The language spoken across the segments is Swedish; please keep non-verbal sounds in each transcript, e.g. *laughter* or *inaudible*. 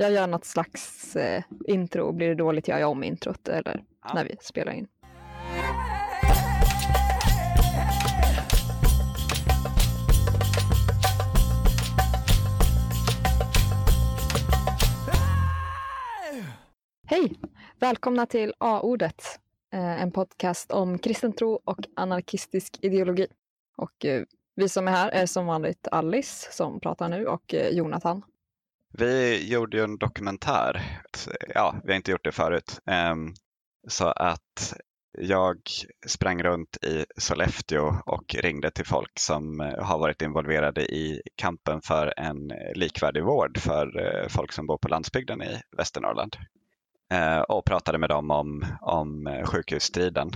Jag gör något slags eh, intro. Blir det dåligt gör jag om introt eller Ja. när vi spelar in. Hej! Välkomna till A-ordet, eh, en podcast om kristen tro och anarkistisk ideologi. Och eh, vi som är här är som vanligt Alice som pratar nu och eh, Jonathan. Vi gjorde ju en dokumentär. Ja, vi har inte gjort det förut. Ehm, Så att jag sprang runt i Sollefteå och ringde till folk som eh, har varit involverade i kampen för en likvärdig vård för eh, folk som bor på landsbygden i Västernorrland. Eh, Och pratade med dem om, om eh, sjukhusstriden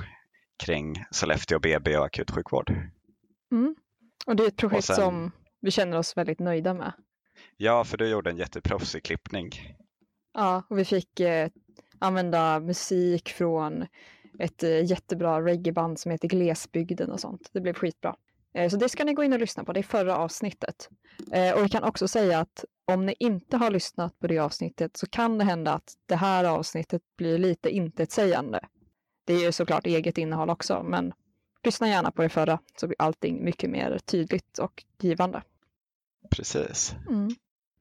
kring Sollefteå BB och akutsjukvård. Mm. Och det är ett projekt sen- som vi känner oss väldigt nöjda med. Ja, för du gjorde en jätteproffsig klippning. Ja, och vi fick eh, använda musik från ett eh, jättebra reggaeband som heter Glesbygden och sånt. Det blev skitbra. Eh, så det ska ni gå in och lyssna på. Det är förra avsnittet. Eh, och vi kan också säga att om ni inte har lyssnat på det avsnittet så kan det hända att det här avsnittet blir lite intetsägande. Det är ju såklart eget innehåll också, men lyssna gärna på det förra så blir allting mycket mer tydligt och givande. Precis. Mm.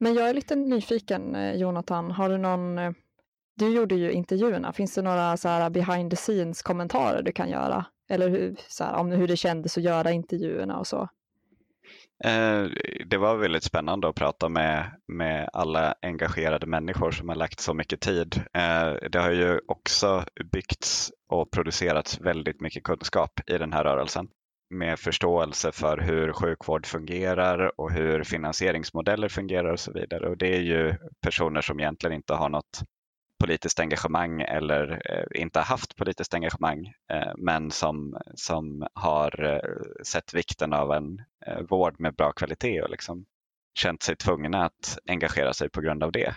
Men jag är lite nyfiken, eh, Jonathan. Har du någon... Eh, du gjorde ju intervjuerna. Finns det några så här behind the scenes kommentarer du kan göra? Eller hur, så här, om hur det kändes att göra intervjuerna och så? Eh, det var väldigt spännande att prata med, med alla engagerade människor som har lagt så mycket tid. Det har ju också byggts och producerats väldigt mycket kunskap i den här rörelsen med förståelse för hur sjukvård fungerar och hur finansieringsmodeller fungerar och så vidare. Och det är ju personer som egentligen inte har något politiskt engagemang eller eh, inte haft politiskt engagemang eh, men som, som har eh, sett vikten av en vård med bra kvalitet och liksom känt sig tvungna att engagera sig på grund av det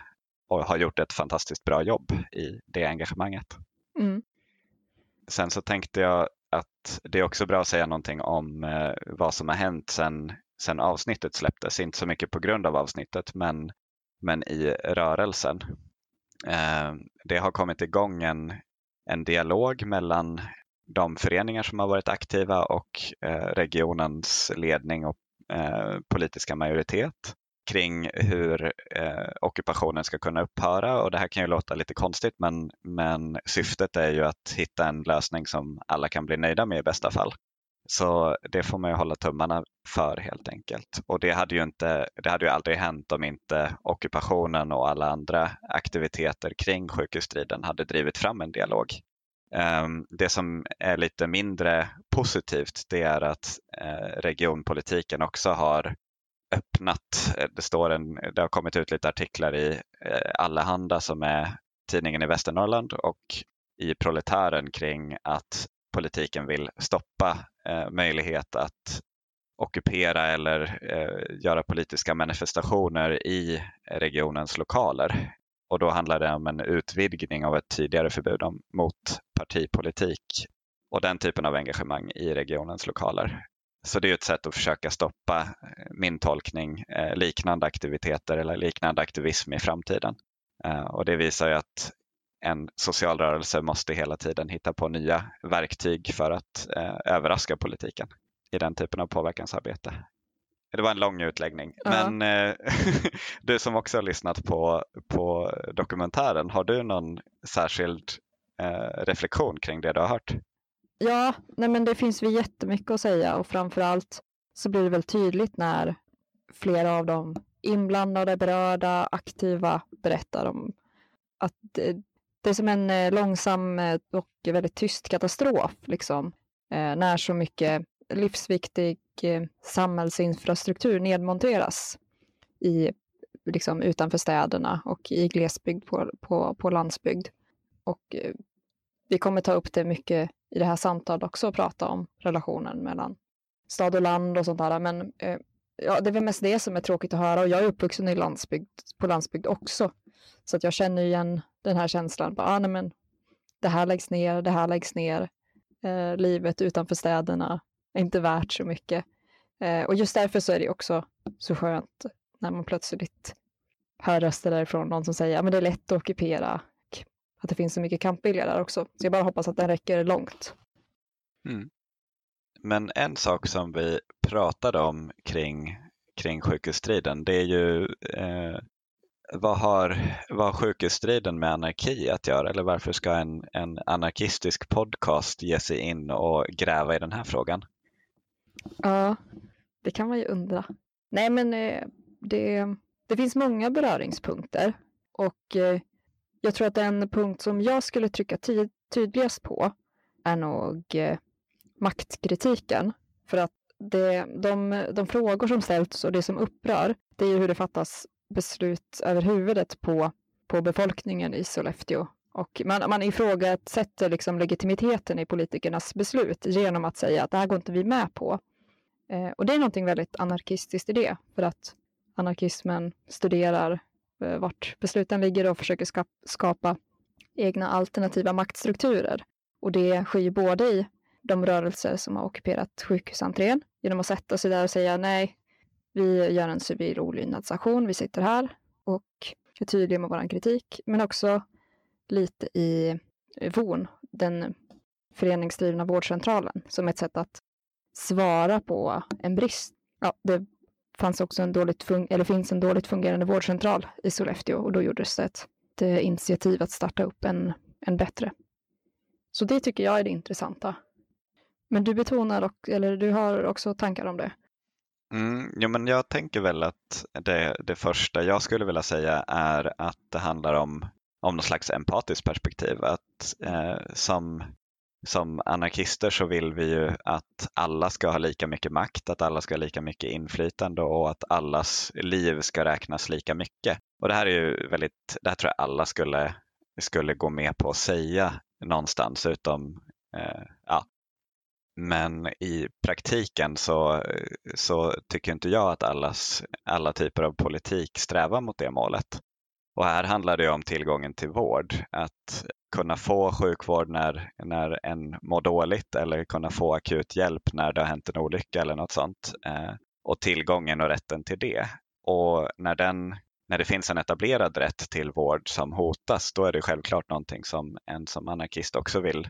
och har gjort ett fantastiskt bra jobb i det engagemanget. Mm. Sen så tänkte jag att det är också bra att säga någonting om eh, vad som har hänt sen, sen avsnittet släpptes. Inte så mycket på grund av avsnittet men, men i rörelsen. Eh, det har kommit igång en, en dialog mellan de föreningar som har varit aktiva och eh, regionens ledning och eh, politiska majoritet kring hur eh, ockupationen ska kunna upphöra. Och det här kan ju låta lite konstigt men, men syftet är ju att hitta en lösning som alla kan bli nöjda med i bästa fall. Så det får man ju hålla tummarna för helt enkelt. Och det hade ju, inte, det hade ju aldrig hänt om inte ockupationen och alla andra aktiviteter kring sjukhusstriden hade drivit fram en dialog. Ehm, det som är lite mindre positivt det är att eh, regionpolitiken också har öppnat. Eh, det, står en, det har kommit ut lite artiklar i eh, Allehanda som är tidningen i Västernorrland och i Proletären kring att politiken vill stoppa eh, möjlighet att ockupera eller eh, göra politiska manifestationer i regionens lokaler. Och då handlar det om en utvidgning av ett tidigare förbud om, mot partipolitik och den typen av engagemang i regionens lokaler. Så det är ett sätt att försöka stoppa, eh, min tolkning, eh, liknande aktiviteter eller liknande aktivism i framtiden. Eh, Och det visar ju att en social rörelse måste hela tiden hitta på nya verktyg för att överraska politiken i den typen av påverkansarbete. Det var en lång utläggning, Ja. men eh, *laughs* du som också har lyssnat på, på dokumentären, har du någon särskild eh, reflektion kring det du har hört? Ja, nej men det finns väl jättemycket att säga och framför allt så blir det väl tydligt när flera av de inblandade, berörda, aktiva berättar om att det, det är som en eh, långsam eh, och väldigt tyst katastrof, liksom. Eh, när så mycket livsviktig samhällsinfrastruktur nedmonteras i, liksom, utanför städerna och i glesbygd på, på, på landsbygd. Och vi kommer ta upp det mycket i det här samtalet också prata om relationen mellan stad och land och sånt där. Men eh, ja, det är väl mest det som är tråkigt att höra och jag är uppvuxen i landsbygd, på landsbygd också. Så att jag känner igen den här känslan. Bara, ah, nej, men det här läggs ner, det här läggs ner. Eh, livet utanför städerna är inte värt så mycket. Eh, och just därför så är det också så skönt när man plötsligt hör röster därifrån, någon som säger att det är lätt att ockupera, att det finns så mycket kampvilja där också. Så jag bara hoppas att den räcker långt. Mm. Men en sak som vi pratade om kring, kring sjukhusstriden, det är ju eh, vad har, vad har sjukhusstriden med anarki att göra? Eller varför ska en, en anarkistisk podcast ge sig in och gräva i den här frågan? Ja, det kan man ju undra. Nej, men eh, det, det finns många beröringspunkter och eh, jag tror att den punkt som jag skulle trycka tydligast på är nog eh, maktkritiken. För att det, de, de frågor som ställs och det som upprör, det är ju hur det fattas beslut över huvudet på, på befolkningen i Sollefteå. Och man, man ifrågasätter liksom legitimiteten i politikernas beslut genom att säga att det här går inte vi med på. Eh, och det är någonting väldigt anarkistiskt i det, för att anarkismen studerar Eh, vart besluten ligger och försöker skapa egna alternativa maktstrukturer. Och det sker ju både i de rörelser som har ockuperat sjukhusentrén genom att sätta sig där och säga nej, vi gör en civil olydnadsaktion, vi sitter här och är tydliga med vår kritik, men också lite i VON, den föreningsdrivna vårdcentralen, som ett sätt att svara på en brist. Ja, det fanns också en dåligt eller finns en dåligt fungerande vårdcentral i Sollefteå och då gjordes det ett, ett initiativ att starta upp en, en bättre. Så det tycker jag är det intressanta. Men du betonar, och, eller du har också tankar om det? Mm, ja, men jag tänker väl att det, det första jag skulle vilja säga är att det handlar om, om något slags empatiskt perspektiv. Att eh, som, som anarkister så vill vi ju att alla ska ha lika mycket makt, att alla ska ha lika mycket inflytande och att allas liv ska räknas lika mycket. Och det här är ju väldigt, det här tror jag alla skulle, skulle gå med på att säga någonstans utom eh, ja, men i praktiken så, så tycker inte jag att allas, alla typer av politik strävar mot det målet. Och här handlar det om tillgången till vård. Att kunna få sjukvård när, när en mår dåligt eller kunna få akut hjälp när det har hänt en olycka eller något sånt. Eh, och tillgången och rätten till det. Och när, den, när det finns en etablerad rätt till vård som hotas, då är det självklart någonting som en som anarkist också vill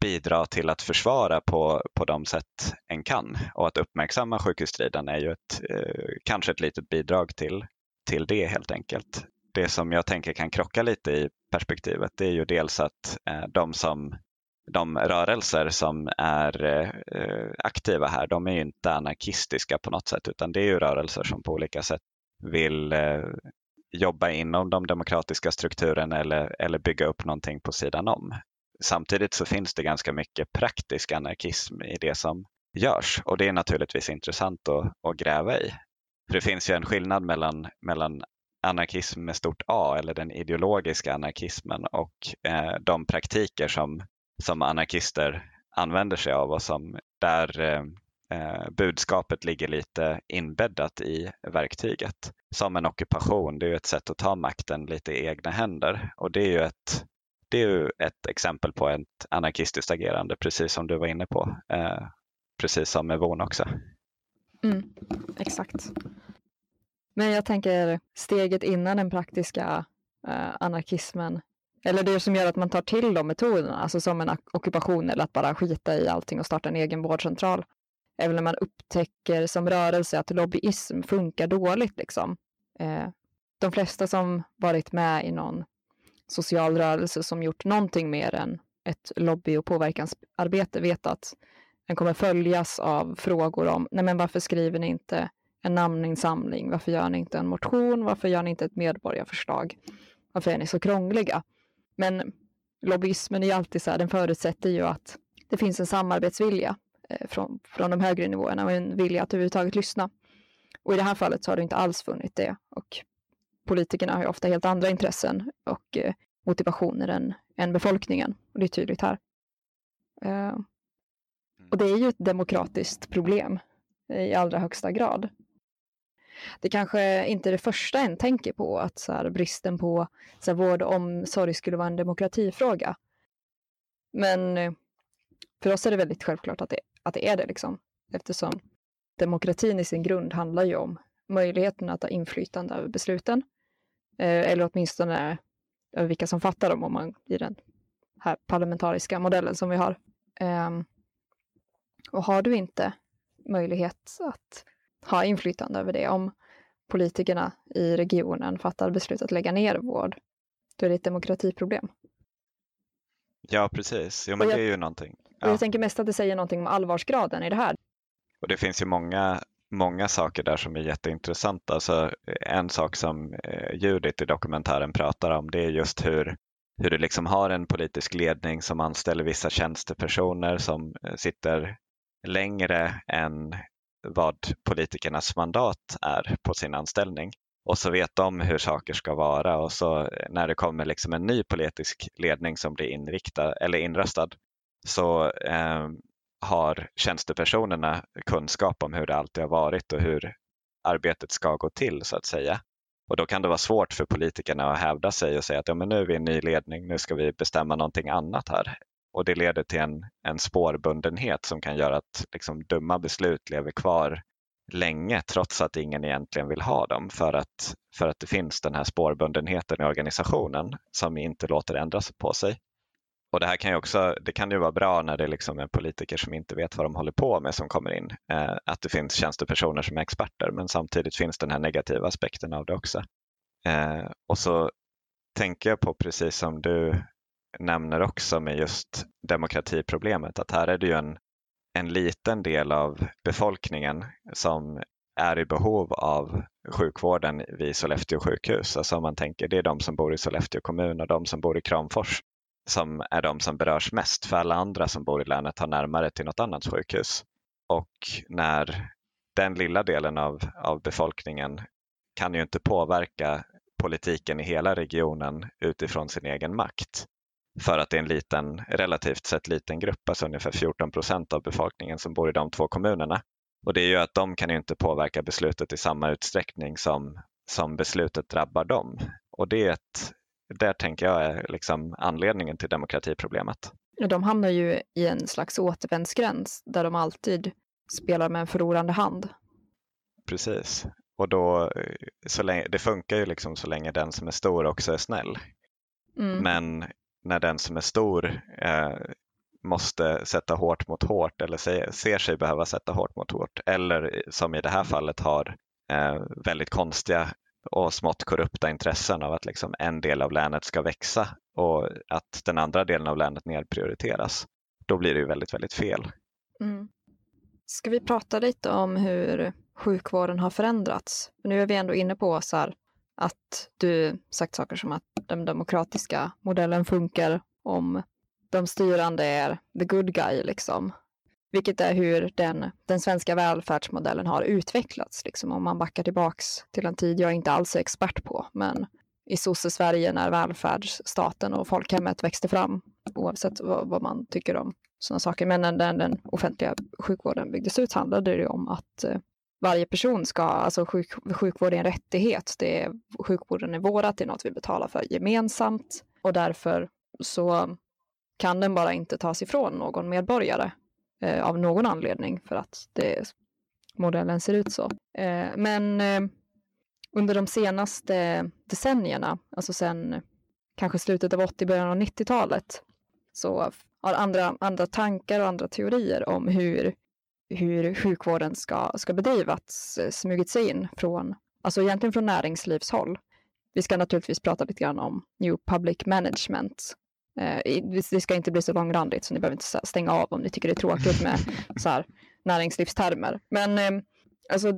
bidra till att försvara på, på de sätt en kan. Och att uppmärksamma sjukhusstriden är ju ett, eh, kanske ett litet bidrag till, till det helt enkelt. Det som jag tänker kan krocka lite i perspektivet det är ju dels att eh, de som de rörelser som är eh, aktiva här, de är ju inte anarkistiska på något sätt, utan det är ju rörelser som på olika sätt vill eh, jobba inom de demokratiska strukturerna eller, eller bygga upp någonting på sidan om. Samtidigt så finns det ganska mycket praktisk anarkism i det som görs och det är naturligtvis intressant att, att gräva i. För det finns ju en skillnad mellan, mellan anarkism med stort A eller den ideologiska anarkismen och eh, de praktiker som, som anarkister använder sig av och som där eh, eh, budskapet ligger lite inbäddat i verktyget. Som en ockupation, det är ju ett sätt att ta makten lite i egna händer och det är ju ett det är ju ett exempel på ett anarkistiskt agerande, precis som du var inne på. Eh, precis som med VON också. Mm, exakt. Men jag tänker steget innan den praktiska eh, anarkismen, eller det som gör att man tar till de metoderna, alltså som en ockupation eller att bara skita i allting och starta en egen vårdcentral, är väl när man upptäcker som rörelse att lobbyism funkar dåligt. Liksom. Eh, de flesta som varit med i någon social rörelse som gjort någonting mer än ett lobby och påverkansarbete vet att den kommer följas av frågor om nej men varför skriver ni inte en namninsamling? Varför gör ni inte en motion? Varför gör ni inte ett medborgarförslag? Varför är ni så krångliga? Men lobbyismen är ju alltid så här, den förutsätter ju att det finns en samarbetsvilja eh, från, från de högre nivåerna och en vilja att överhuvudtaget lyssna. Och i det här fallet så har det inte alls funnit det. Och politikerna har ju ofta helt andra intressen och eh, motivationer än, än befolkningen. Och det är tydligt här. Eh, och det är ju ett demokratiskt problem i allra högsta grad. Det kanske inte är det första en tänker på, att så här, bristen på så här, vård och omsorg skulle vara en demokratifråga. Men eh, för oss är det väldigt självklart att det, att det är det, liksom. eftersom demokratin i sin grund handlar ju om möjligheten att ha inflytande över besluten Eh, eller åtminstone över vilka som fattar dem om man i den här parlamentariska modellen som vi har. Eh, och har du inte möjlighet att ha inflytande över det, om politikerna i regionen fattar beslut att lägga ner vård, då är det ett demokratiproblem. Ja, precis. Jo, men jag, det är ju någonting. Ja. jag tänker mest att det säger någonting om allvarsgraden i det här. Och det finns ju många, många saker där som är jätteintressanta. Alltså, en sak som eh, Judith i dokumentären pratar om, det är just hur, hur du liksom har en politisk ledning som anställer vissa tjänstepersoner som eh, sitter längre än vad politikernas mandat är på sin anställning. Och så vet de hur saker ska vara och så när det kommer liksom en ny politisk ledning som blir inriktad eller inröstad så eh, har tjänstepersonerna kunskap om hur det alltid har varit och hur arbetet ska gå till så att säga. Och då kan det vara svårt för politikerna att hävda sig och säga att ja, men nu är vi en ny ledning, nu ska vi bestämma någonting annat här och det leder till en, en spårbundenhet som kan göra att liksom, dumma beslut lever kvar länge trots att ingen egentligen vill ha dem för att, för att det finns den här spårbundenheten i organisationen som inte låter ändra på sig. Och det här kan ju också, det kan ju vara bra när det liksom är politiker som inte vet vad de håller på med som kommer in. Eh, att det finns tjänstepersoner som är experter men samtidigt finns den här negativa aspekten av det också. Eh, och så tänker jag på precis som du nämner också med just demokratiproblemet att här är det ju en, en liten del av befolkningen som är i behov av sjukvården vid Sollefteå sjukhus. Alltså om man tänker det är de som bor i Sollefteå kommun och de som bor i Kramfors som är de som berörs mest för alla andra som bor i länet har närmare till något annat sjukhus. Och när den lilla delen av, av befolkningen kan ju inte påverka politiken i hela regionen utifrån sin egen makt för att det är en liten, relativt sett liten grupp, alltså ungefär 14 procent av befolkningen som bor i de två kommunerna. Och det gör att de kan inte påverka beslutet i samma utsträckning som, som beslutet drabbar dem. Och det är ett, där tänker jag är liksom anledningen till demokratiproblemet. De hamnar ju i en slags återvändsgräns där de alltid spelar med en förlorande hand. Precis, och då, så länge, det funkar ju liksom så länge den som är stor också är snäll. Mm. Men när den som är stor eh, måste sätta hårt mot hårt eller se, ser sig behöva sätta hårt mot hårt eller som i det här fallet har eh, väldigt konstiga och smått korrupta intressen av att liksom en del av länet ska växa och att den andra delen av länet nedprioriteras. Då blir det ju väldigt, väldigt fel. Mm. Ska vi prata lite om hur sjukvården har förändrats? Nu är vi ändå inne på så här, att du sagt saker som att den demokratiska modellen funkar om de styrande är the good guy, liksom. Vilket är hur den, den svenska välfärdsmodellen har utvecklats, liksom, om man backar tillbaks till en tid jag inte alls är expert på, men i sosse-Sverige när välfärdsstaten och folkhemmet växte fram, oavsett vad, vad man tycker om sådana saker. Men när den, den offentliga sjukvården byggdes ut handlade det om att eh, varje person ska, alltså sjuk, sjukvård är en rättighet. Det är, sjukvården är vårat, det är något vi betalar för gemensamt och därför så kan den bara inte tas ifrån någon medborgare eh, av någon anledning för att det, modellen ser ut så. Eh, men eh, under de senaste decennierna, alltså sen kanske slutet av 80, början av 90-talet, så har andra, andra tankar och andra teorier om hur hur sjukvården ska, ska bedrivas eh, smugit sig in från, alltså egentligen från näringslivshåll. Vi ska naturligtvis prata lite grann om New Public Management. Eh, det ska inte bli så långrandigt så ni behöver inte stänga av om ni tycker det är tråkigt med *laughs* så här, näringslivstermer. Men eh, alltså,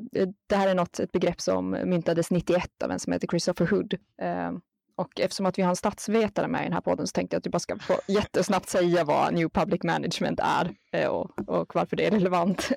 det här är något, ett begrepp som myntades 91 av en som heter Christopher Hood. Eh, och eftersom att vi har en statsvetare med i den här podden så tänkte jag att du bara ska få jättesnabbt säga vad New Public Management är eh, och, och varför det är relevant.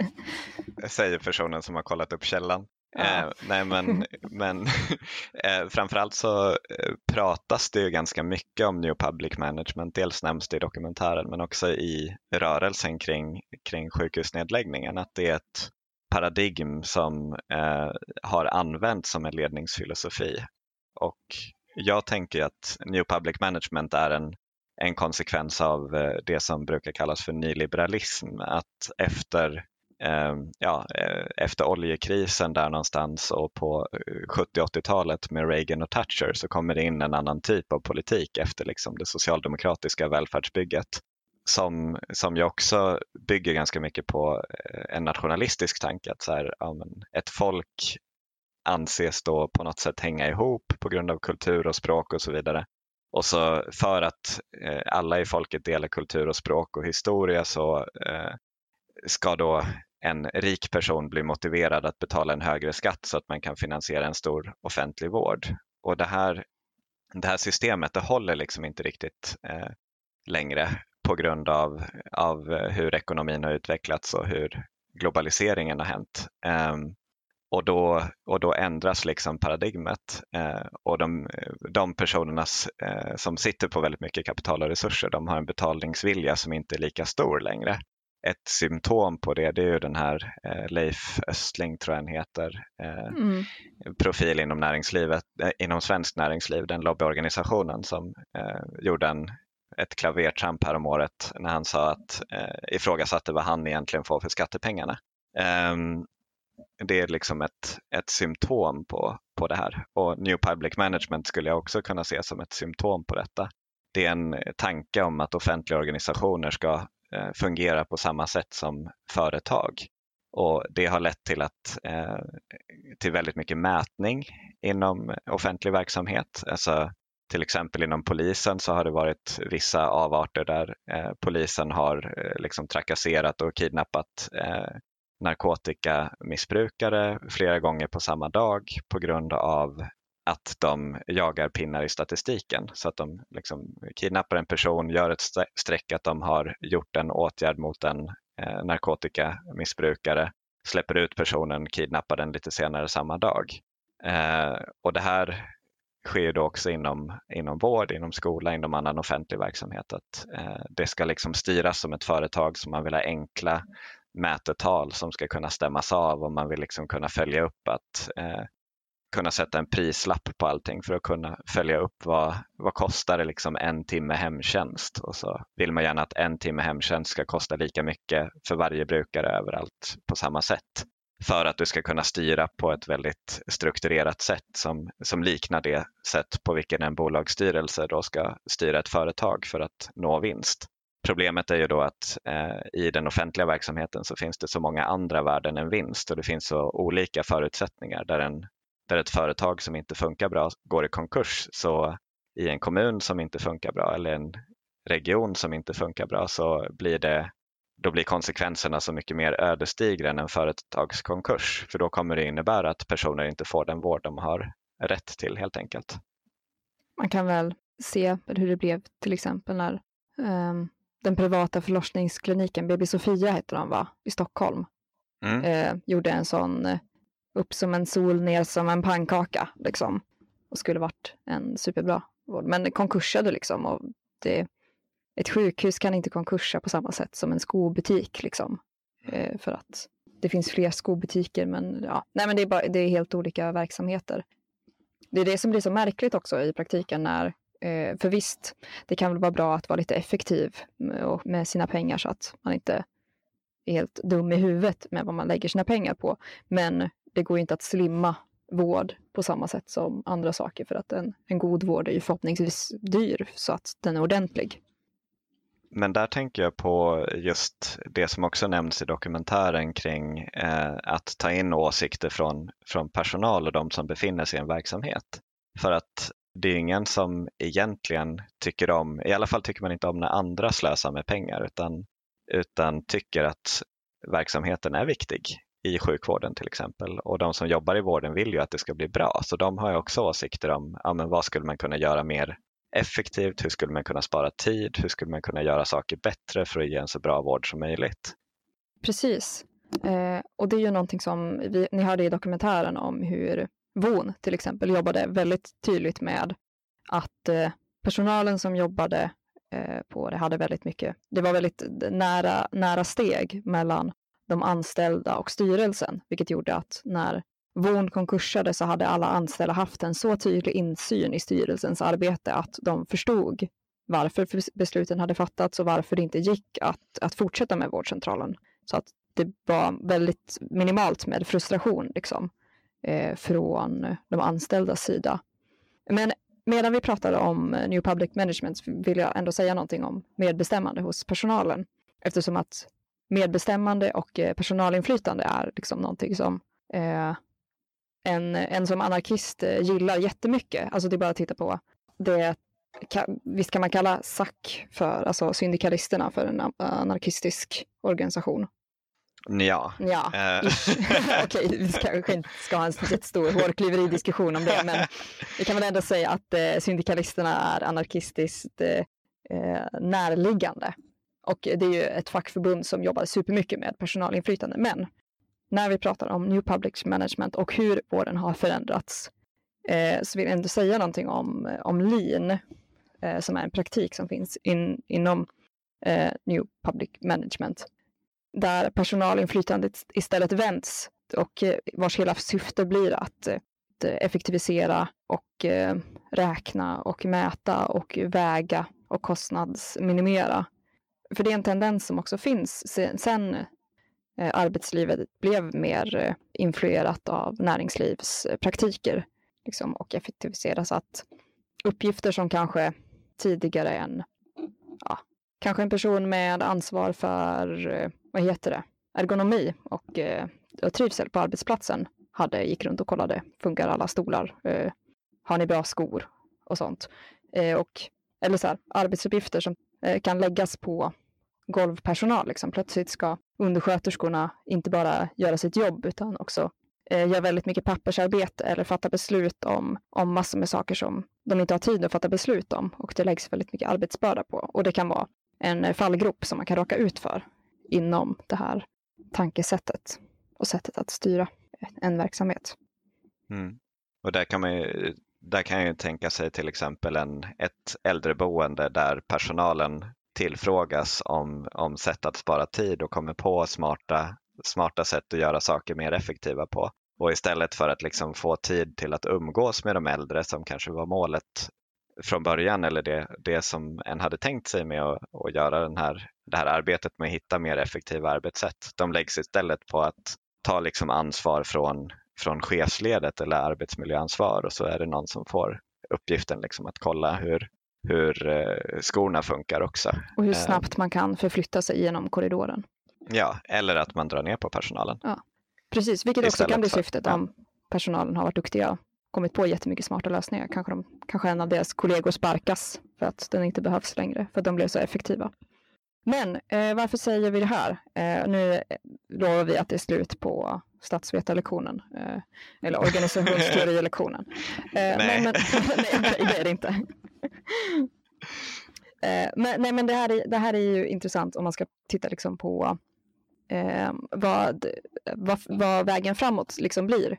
Säger personen som har kollat upp källan. Ja. Eh, nej men, *laughs* men *laughs* eh, framförallt så eh, pratas det ju ganska mycket om New Public Management. Dels nämns det i dokumentären men också i rörelsen kring, kring sjukhusnedläggningen att det är ett paradigm som eh, har använts som en ledningsfilosofi. Och jag tänker att New Public Management är en, en konsekvens av eh, det som brukar kallas för nyliberalism. Att efter eh, ja, eh, efter oljekrisen där någonstans och på eh, 70-80-talet med Reagan och Thatcher så kommer det in en annan typ av politik efter liksom det socialdemokratiska välfärdsbygget som, som ju också bygger ganska mycket på en nationalistisk tanke att så här, ja, ett folk anses då på något sätt hänga ihop på grund av kultur och språk och så vidare. Och så för att eh, alla i folket delar kultur och språk och historia så eh, ska då en rik person bli motiverad att betala en högre skatt så att man kan finansiera en stor offentlig vård. Och det här, det här systemet det håller liksom inte riktigt eh, längre på grund av, av eh, hur ekonomin har utvecklats och hur globaliseringen har hänt. Um, och då, och då ändras liksom paradigmet eh, och de, de personerna eh, som sitter på väldigt mycket kapital och resurser de har en betalningsvilja som inte är lika stor längre. Ett symptom på det, det är ju den här eh, Leif Östling, tror jag han heter, eh, mm. profil inom näringslivet, eh, inom svenskt näringsliv, den lobbyorganisationen som eh, gjorde en, ett klavertramp här om året när han sa att eh, ifrågasatte vad han egentligen får för skattepengarna. Um, det är liksom ett, ett symptom på, på det här. Och New Public Management skulle jag också kunna se som ett symptom på detta. Det är en tanke om att offentliga organisationer ska eh, fungera på samma sätt som företag. Och det har lett till, att, eh, till väldigt mycket mätning inom offentlig verksamhet. Alltså, till exempel inom polisen så har det varit vissa avarter där eh, polisen har liksom trakasserat och kidnappat narkotikamissbrukare flera gånger på samma dag på grund av att de jagar pinnar i statistiken. Så att de liksom kidnappar en person, gör ett streck att de har gjort en åtgärd mot en eh, narkotikamissbrukare, släpper ut personen, kidnappar den lite senare samma dag. Eh, och det här sker då också inom, inom vård, inom skola, inom annan offentlig verksamhet. Att, eh, det ska liksom styras som ett företag som man vill ha enkla mätetal som ska kunna stämmas av och man vill liksom kunna följa upp att eh, kunna sätta en prislapp på allting för att kunna följa upp vad, vad kostar det liksom en timme hemtjänst och så vill man gärna att en timme hemtjänst ska kosta lika mycket för varje brukare överallt på samma sätt för att du ska kunna styra på ett väldigt strukturerat sätt som, som liknar det sätt på vilken en bolagsstyrelse då ska styra ett företag för att nå vinst. Problemet är ju då att eh, i den offentliga verksamheten så finns det så många andra värden än vinst och det finns så olika förutsättningar där, en, där ett företag som inte funkar bra går i konkurs. Så i en kommun som inte funkar bra eller en region som inte funkar bra så blir det då blir konsekvenserna så mycket mer ödesdigra än en företagskonkurs. För då kommer det innebära att personer inte får den vård de har rätt till helt enkelt. Man kan väl se hur det blev till exempel när um, den privata förlossningskliniken, BB Sofia heter de va, i Stockholm, mm. eh, gjorde en sån eh, upp som en sol, ner som en pannkaka liksom. Och skulle varit en superbra vård. Men konkursade liksom. Och det, ett sjukhus kan inte konkursa på samma sätt som en skobutik liksom. Eh, för att det finns fler skobutiker men ja, nej men det är, bara, det är helt olika verksamheter. Det är det som blir så märkligt också i praktiken när Eh, för visst, det kan väl vara bra att vara lite effektiv mm, med, med sina pengar så att man inte är helt dum i huvudet med vad man lägger sina pengar på. Men det går inte att slimma vård på samma sätt som andra saker för att en, en god vård är ju förhoppningsvis dyr så att den är ordentlig. Men där tänker jag på just det som också nämns i dokumentären kring eh, att ta in åsikter från, från personal och de som befinner sig i en verksamhet. För att det är ingen som egentligen tycker om, i alla fall tycker man inte om när andra slösar med pengar utan, utan tycker att verksamheten är viktig i sjukvården till exempel. Och de som jobbar i vården vill ju att det ska bli bra. Så de har ju också åsikter om ja, men vad skulle man kunna göra mer effektivt? Hur skulle man kunna spara tid? Hur skulle man kunna göra saker bättre för att ge en så bra vård som möjligt? Precis. Eh, och det är ju någonting som vi, ni hörde i dokumentären om hur VON till exempel jobbade väldigt tydligt med att eh, personalen som jobbade eh, på det hade väldigt mycket, det var väldigt nära, nära steg mellan de anställda och styrelsen, vilket gjorde att när VON konkursade så hade alla anställda haft en så tydlig insyn i styrelsens arbete att de förstod varför besluten hade fattats och varför det inte gick att, att fortsätta med vårdcentralen. Så att det var väldigt minimalt med frustration liksom, eh, från de anställdas sida. Men medan vi pratar om eh, New Public Management vill jag ändå säga någonting om medbestämmande hos personalen. Eftersom att medbestämmande och eh, personalinflytande är liksom någonting som eh, en, en som anarkist eh, gillar jättemycket. Alltså det är bara att titta på det. Visst kan man kalla SAC för, alltså syndikalisterna för en anarkistisk organisation? Ja. Ja, uh. *laughs* okej, vi kanske inte ska ha en jättestor hårklyveridiskussion om det, men vi kan väl ändå säga att eh, syndikalisterna är anarkistiskt eh, närliggande. Och det är ju ett fackförbund som jobbar supermycket med personalinflytande. Men när vi pratar om New Public Management och hur vården har förändrats eh, så vill jag ändå säga någonting om, om lean, eh, som är en praktik som finns in, inom eh, New Public Management där personalinflytandet istället vänds och eh, vars hela syfte blir att eh, effektivisera och eh, räkna och mäta och väga och kostnadsminimera. För det är en tendens som också finns sen arbetslivet blev mer influerat av näringslivspraktiker liksom, och effektiviseras. Att uppgifter som kanske tidigare en, ja, kanske en person med ansvar för vad heter det, ergonomi och, eh, och trivsel på arbetsplatsen hade, gick runt och kollade, funkar alla stolar, eh, har ni bra skor och sånt. Eh, och, eller så här, arbetsuppgifter som kan läggas på golvpersonal. Liksom. Plötsligt ska undersköterskorna inte bara göra sitt jobb utan också eh, göra väldigt mycket pappersarbete eller fatta beslut om, om massor med saker som de inte har tid att fatta beslut om och det läggs väldigt mycket arbetsbörda på. Och det kan vara en fallgrop som man kan råka ut för inom det här tankesättet och sättet att styra en verksamhet. Mm. Och där kan man ju, där kan jag ju tänka sig till exempel en, ett äldreboende där personalen tillfrågas om, om sätt att spara tid och kommer på smarta, smarta sätt att göra saker mer effektiva på. Och istället för att liksom få tid till att umgås med de äldre som kanske var målet från början eller det, det som en hade tänkt sig med att, att göra den här, det här arbetet med att hitta mer effektiva arbetssätt. De läggs istället på att ta liksom ansvar från, från chefsledet eller arbetsmiljöansvar och så är det någon som får uppgiften liksom att kolla hur, hur eh, skorna funkar också. Och hur eh, snabbt man kan förflytta sig genom korridoren. Ja, eller att man drar ner på personalen. Ja, precis, vilket också kan bli syftet för, ja. om personalen har varit duktiga kommit på jättemycket smarta lösningar. Kanske, de, kanske en av deras kollegor sparkas för att den inte behövs längre, för att de blev så effektiva. Men eh, varför säger vi det här? Eh, nu lovar vi att det är slut på statsvetarlektionen, eh, eller organisationsteorilektionen. *laughs* Eh, nej. Men, men, *laughs* nej, det är det inte. *laughs* Eh, men, nej, men det här, är, det här är ju intressant om man ska titta liksom på eh, vad, vad, vad, vägen framåt liksom blir.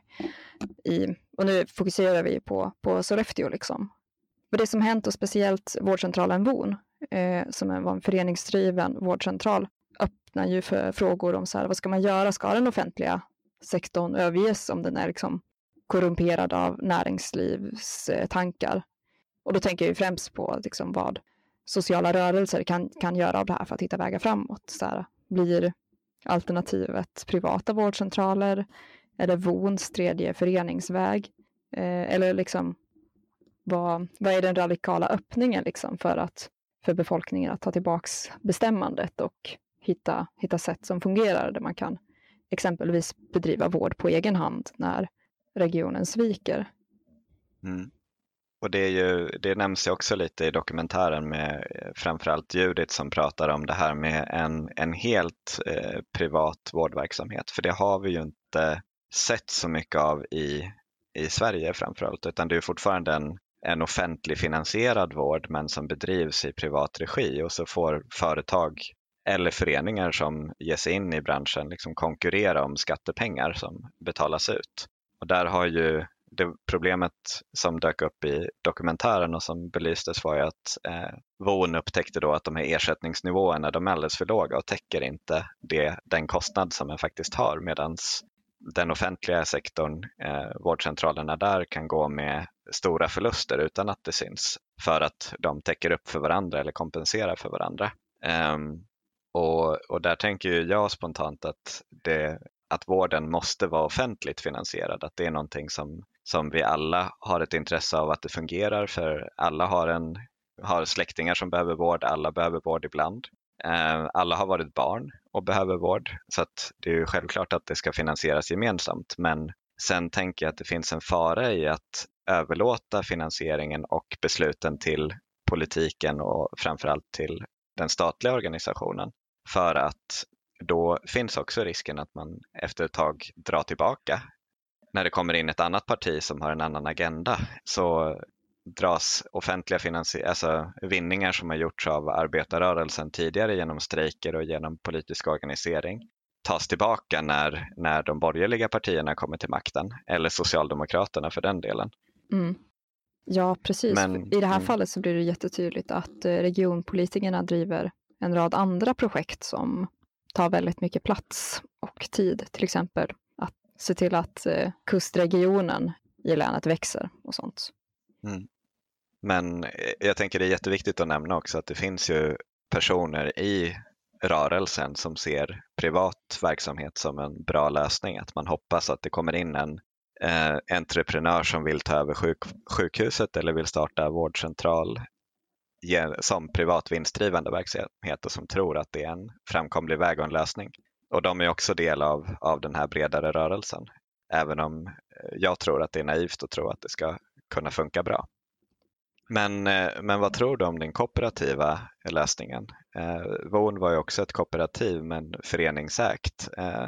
I, och nu fokuserar vi på, på Sollefteå. Liksom. Och det som hänt och speciellt vårdcentralen VON, eh, som var en föreningsdriven vårdcentral, öppnar ju för frågor om så här, vad ska man göra? Ska den offentliga sektorn överges om den är liksom korrumperad av näringslivstankar? Och då tänker jag främst på liksom vad sociala rörelser kan, kan göra av det här för att hitta vägar framåt. Så här, blir alternativet privata vårdcentraler eller VONs tredje föreningsväg? Eh, eller liksom vad, vad är den radikala öppningen liksom för, att, för befolkningen att ta tillbaks bestämmandet och hitta, hitta sätt som fungerar där man kan exempelvis bedriva vård på egen hand när regionen sviker. Mm. Och det, är ju, det nämns ju också lite i dokumentären med eh, framförallt Judith som pratar om det här med en, en helt eh, privat vårdverksamhet. För det har vi ju inte sett så mycket av i, i Sverige framförallt, utan det är fortfarande en, en offentlig finansierad vård men som bedrivs i privat regi och så får företag eller föreningar som ger sig in i branschen liksom konkurrera om skattepengar som betalas ut. Och där har ju det problemet som dök upp i dokumentären och som belystes var ju att eh, VON upptäckte då att de här ersättningsnivåerna de är alldeles för låga och täcker inte det, den kostnad som man faktiskt har medan den offentliga sektorn, eh, vårdcentralerna där kan gå med stora förluster utan att det syns för att de täcker upp för varandra eller kompenserar för varandra. Um, Och, och där tänker jag spontant att, det, att vården måste vara offentligt finansierad, att det är någonting som, som vi alla har ett intresse av att det fungerar för alla har, en, har släktingar som behöver vård, alla behöver vård ibland. Eh, alla har varit barn och behöver vård så att det är ju självklart att det ska finansieras gemensamt men sen tänker jag att det finns en fara i att överlåta finansieringen och besluten till politiken och framförallt till den statliga organisationen. För att då finns också risken att man efter ett tag drar tillbaka. När det kommer in ett annat parti som har en annan agenda så dras offentliga alltså vinningar som har gjorts av arbetarrörelsen tidigare genom strejker och genom politisk organisering tas tillbaka när, när de borgerliga partierna kommer till makten, eller Socialdemokraterna för den delen. Mm. Ja, precis. Men, I det här mm. fallet så blir det jättetydligt att eh, regionpolitikerna driver en rad andra projekt som tar väldigt mycket plats och tid. Till exempel att se till att eh, kustregionen i länet växer och sånt. Mm. Men eh, jag tänker det är jätteviktigt att nämna också att det finns ju personer i rörelsen som ser privat verksamhet som en bra lösning. Att man hoppas att det kommer in en eh, entreprenör som vill ta över sjuk, sjukhuset eller vill starta vårdcentral som privat vinstdrivande verksamhet och som tror att det är en framkomlig väg och en lösning. Och de är också del av, av den här bredare rörelsen. Även om eh, jag tror att det är naivt att tro att det ska kunna funka bra. Men, eh, men vad tror du om den kooperativa lösningen? Eh, VON var ju också ett kooperativ men föreningsägt. Eh,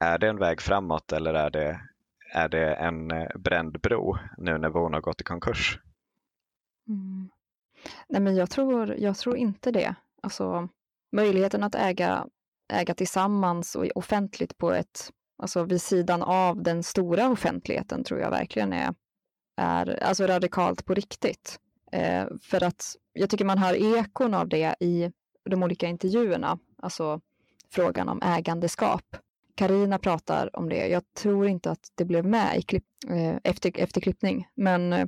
är det en väg framåt eller är det, är det en eh, bränd bro nu när VON har gått i konkurs? Mm. Nej, men jag tror, jag tror inte det. Alltså, möjligheten att äga, äga tillsammans och offentligt på ett, alltså vid sidan av den stora offentligheten tror jag verkligen är, är alltså radikalt på riktigt. Eh, för att jag tycker man hör ekon av det i de olika intervjuerna, alltså frågan om ägandeskap. Karina pratar om det. Jag tror inte att det blev med i klipp, eh, efter, efter klippning, men eh,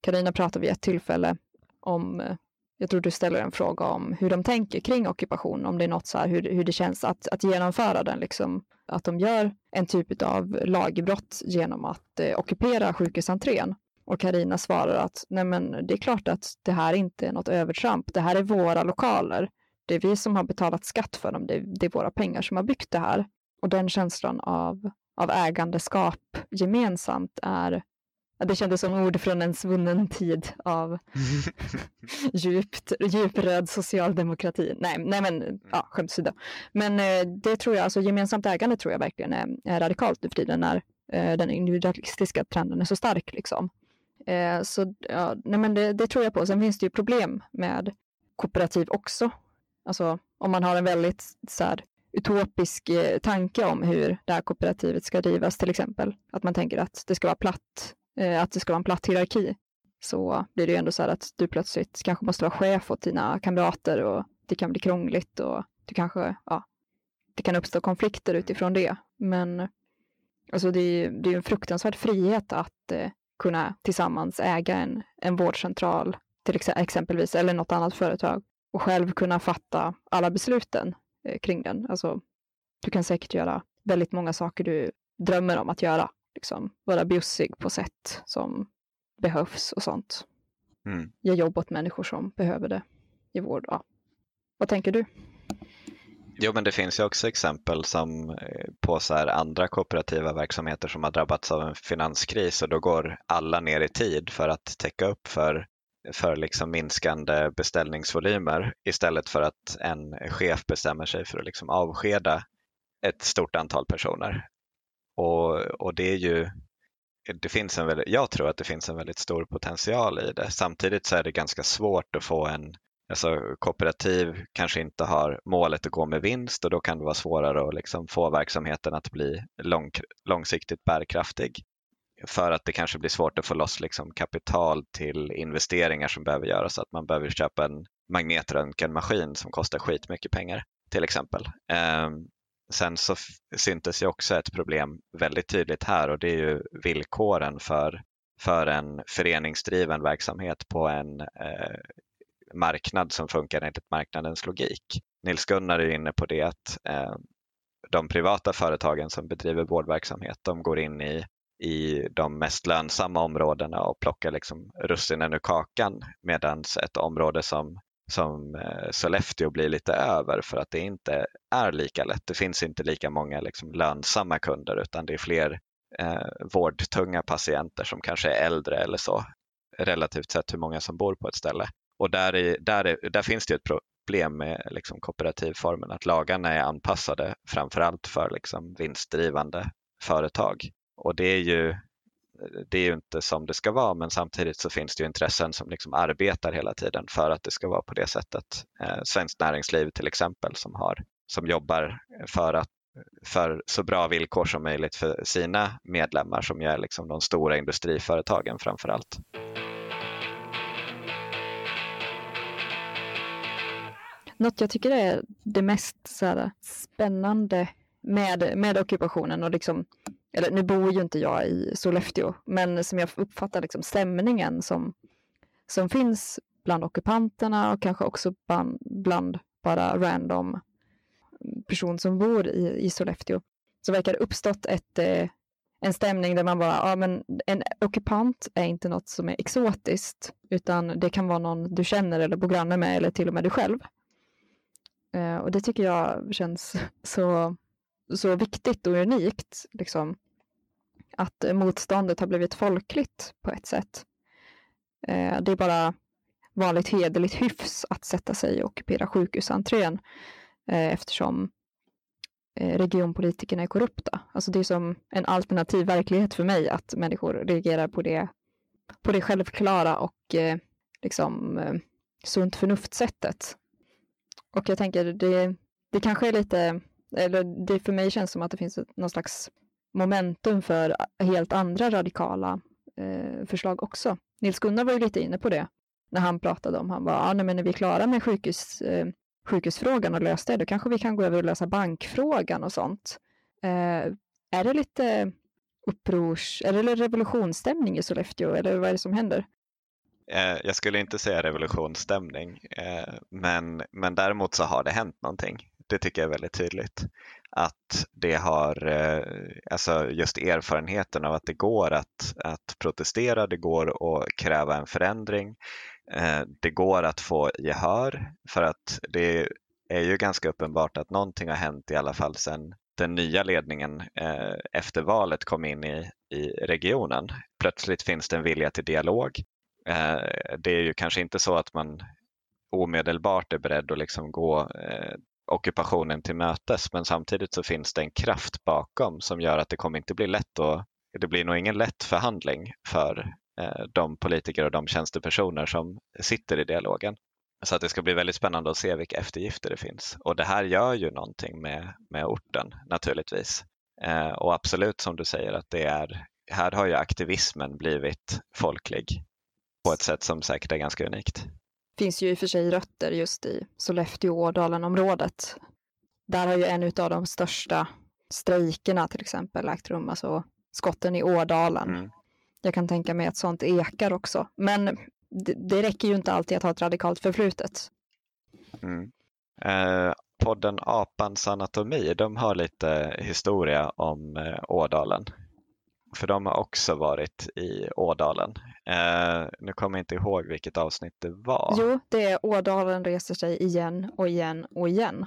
Karina pratar vid ett tillfälle om, eh, jag tror du ställer en fråga om hur de tänker kring ockupation, om det är något så här hur, hur det känns att, att genomföra den, liksom, att de gör en typ av lagbrott genom att eh, ockupera sjukhusentrén. Och Karina svarar att nej men det är klart att det här inte är något övertramp. Det här är våra lokaler. Det är vi som har betalat skatt för dem. Det är, det är våra pengar som har byggt det här. Och den känslan av, av ägandeskap gemensamt är det kändes som ord från en svunnen tid av *laughs* djupt, djupröd socialdemokrati. Nej, nej men ja, skämt åsido. Men eh, det tror jag, alltså gemensamt ägande tror jag verkligen är, är radikalt nu för tiden när eh, den individualistiska trenden är så stark. Liksom. Eh, så ja, nej men det, det, tror jag på. Sen finns det ju problem med kooperativ också. Alltså om man har en väldigt så här, utopisk eh, tanke om hur det här kooperativet ska drivas till exempel. Att man tänker att det ska vara platt, eh, att det ska vara en platt hierarki. Så blir det ju ändå så här att du plötsligt kanske måste vara chef åt dina kamrater och det kan bli krångligt och du kanske, ja, det kan uppstå konflikter utifrån det. Men alltså det är ju det är en fruktansvärd frihet att eh, kunna tillsammans äga en, en vårdcentral till ex exempelvis, eller något annat företag och själv kunna fatta alla besluten eh, kring den. Alltså, du kan säkert göra väldigt många saker du drömmer om att göra. Liksom, vara bjussig på sätt som behövs och sånt. Mm. Ge jobb åt människor som behöver det i vård. Ja. Vad tänker du? Jo, men det finns ju också exempel som eh, på så andra kooperativa verksamheter som har drabbats av en finanskris och då går alla ner i tid för att täcka upp för, för liksom minskande beställningsvolymer istället för att en chef bestämmer sig för att liksom avskeda ett stort antal personer. Och, och det är ju det finns en väldigt, jag tror att det finns en väldigt stor potential i det. Samtidigt så är det ganska svårt att få en Alltså kooperativ kanske inte har målet att gå med vinst och då kan det vara svårare att liksom få verksamheten att bli lång, långsiktigt bärkraftig. För att det kanske blir svårt att få loss liksom kapital till investeringar som behöver göras. Att man behöver köpa en magnetröntgenmaskin som kostar skitmycket pengar till exempel. Ehm, sen så syntes ju också ett problem väldigt tydligt här och det är ju villkoren för, för en föreningsdriven verksamhet på en eh, marknad som funkar enligt marknadens logik. Nils-Gunnar är inne på det att eh, de privata företagen som bedriver vårdverksamhet, de går in i, i de mest lönsamma områdena och plockar liksom russinen ur kakan medan ett område som, som eh, Sollefteå blir lite över för att det inte är lika lätt. Det finns inte lika många liksom lönsamma kunder utan det är fler eh, vårdtunga patienter som kanske är äldre eller så relativt sett hur många som bor på ett ställe. Och där, är, där, är, där finns det ett problem med liksom kooperativformen, att lagarna är anpassade framförallt för liksom vinstdrivande företag. Och det är ju det är ju inte som det ska vara men samtidigt så finns det ju intressen som liksom arbetar hela tiden för att det ska vara på det sättet. Eh, Svenskt Näringsliv till exempel som, har, som jobbar för, att, för så bra villkor som möjligt för sina medlemmar som ju är liksom de stora industriföretagen framför allt. Något jag tycker är det mest så här, spännande med, med ockupationen och liksom, eller nu bor ju inte jag i Sollefteå, men som jag uppfattar liksom stämningen som, som finns bland ockupanterna och kanske också bland, bland bara random person som bor i, i Sollefteå, så verkar det uppstått ett, eh, en stämning där man bara, ja men en ockupant är inte något som är exotiskt, utan det kan vara någon du känner eller bor granne med eller till och med du själv. Eh, och det tycker jag känns *laughs* så, så viktigt och unikt, liksom, att motståndet har blivit folkligt på ett sätt. Eh, det är bara vanligt hederligt hyfs att sätta sig och ockupera sjukhusentrén eh, eftersom eh, regionpolitikerna är korrupta. Alltså det är som en alternativ verklighet för mig att människor reagerar på det, på det självklara och eh, liksom eh, sunt förnuft-sättet och jag tänker, det, det kanske är lite, eller det för mig känns som att det finns någon slags momentum för helt andra radikala eh, förslag också. Nils Gunnar var ju lite inne på det när han pratade om, han var, ah, nej, men när vi är klara med sjukhus, eh, sjukhusfrågan och löst det, då kanske vi kan gå över och lösa bankfrågan och sånt. Eh, är det lite upprors, är det revolutionsstämning i Sollefteå eller vad är det som händer? Eh, jag skulle inte säga revolutionsstämning, eh, men, men däremot så har det hänt någonting. Det tycker jag är väldigt tydligt. Att det har, eh, alltså just erfarenheten av att det går att, att protestera, det går att kräva en förändring, eh, det går att få gehör för att det är ju ganska uppenbart att någonting har hänt i alla fall sedan den nya ledningen eh, efter valet kom in i, i regionen. Plötsligt finns det en vilja till dialog. Eh, det är ju kanske inte så att man omedelbart är beredd att liksom gå eh, ockupationen till mötes men samtidigt så finns det en kraft bakom som gör att det kommer inte bli lätt och det blir nog ingen lätt förhandling för eh, de politiker och de tjänstepersoner som sitter i dialogen. Så att det ska bli väldigt spännande att se vilka eftergifter det finns. Och det här gör ju någonting med, med orten naturligtvis. Eh, och absolut som du säger att det är, här har ju aktivismen blivit folklig på ett sätt som säkert är ganska unikt. Det finns ju i och för sig rötter just i Sollefteå-Ådalen-området. Där har ju en av de största strejkerna till exempel ägt rum, alltså skotten i Ådalen. Mm. Jag kan tänka mig att sånt ekar också. Men det, det räcker ju inte alltid att ha ett radikalt förflutet. Mm. Eh, podden Apans anatomi, de har lite historia om eh, Ådalen. För de har också varit i Ådalen. Eh, nu kommer jag inte ihåg vilket avsnitt det var. Jo, det är Ådalen reser sig igen och igen och igen.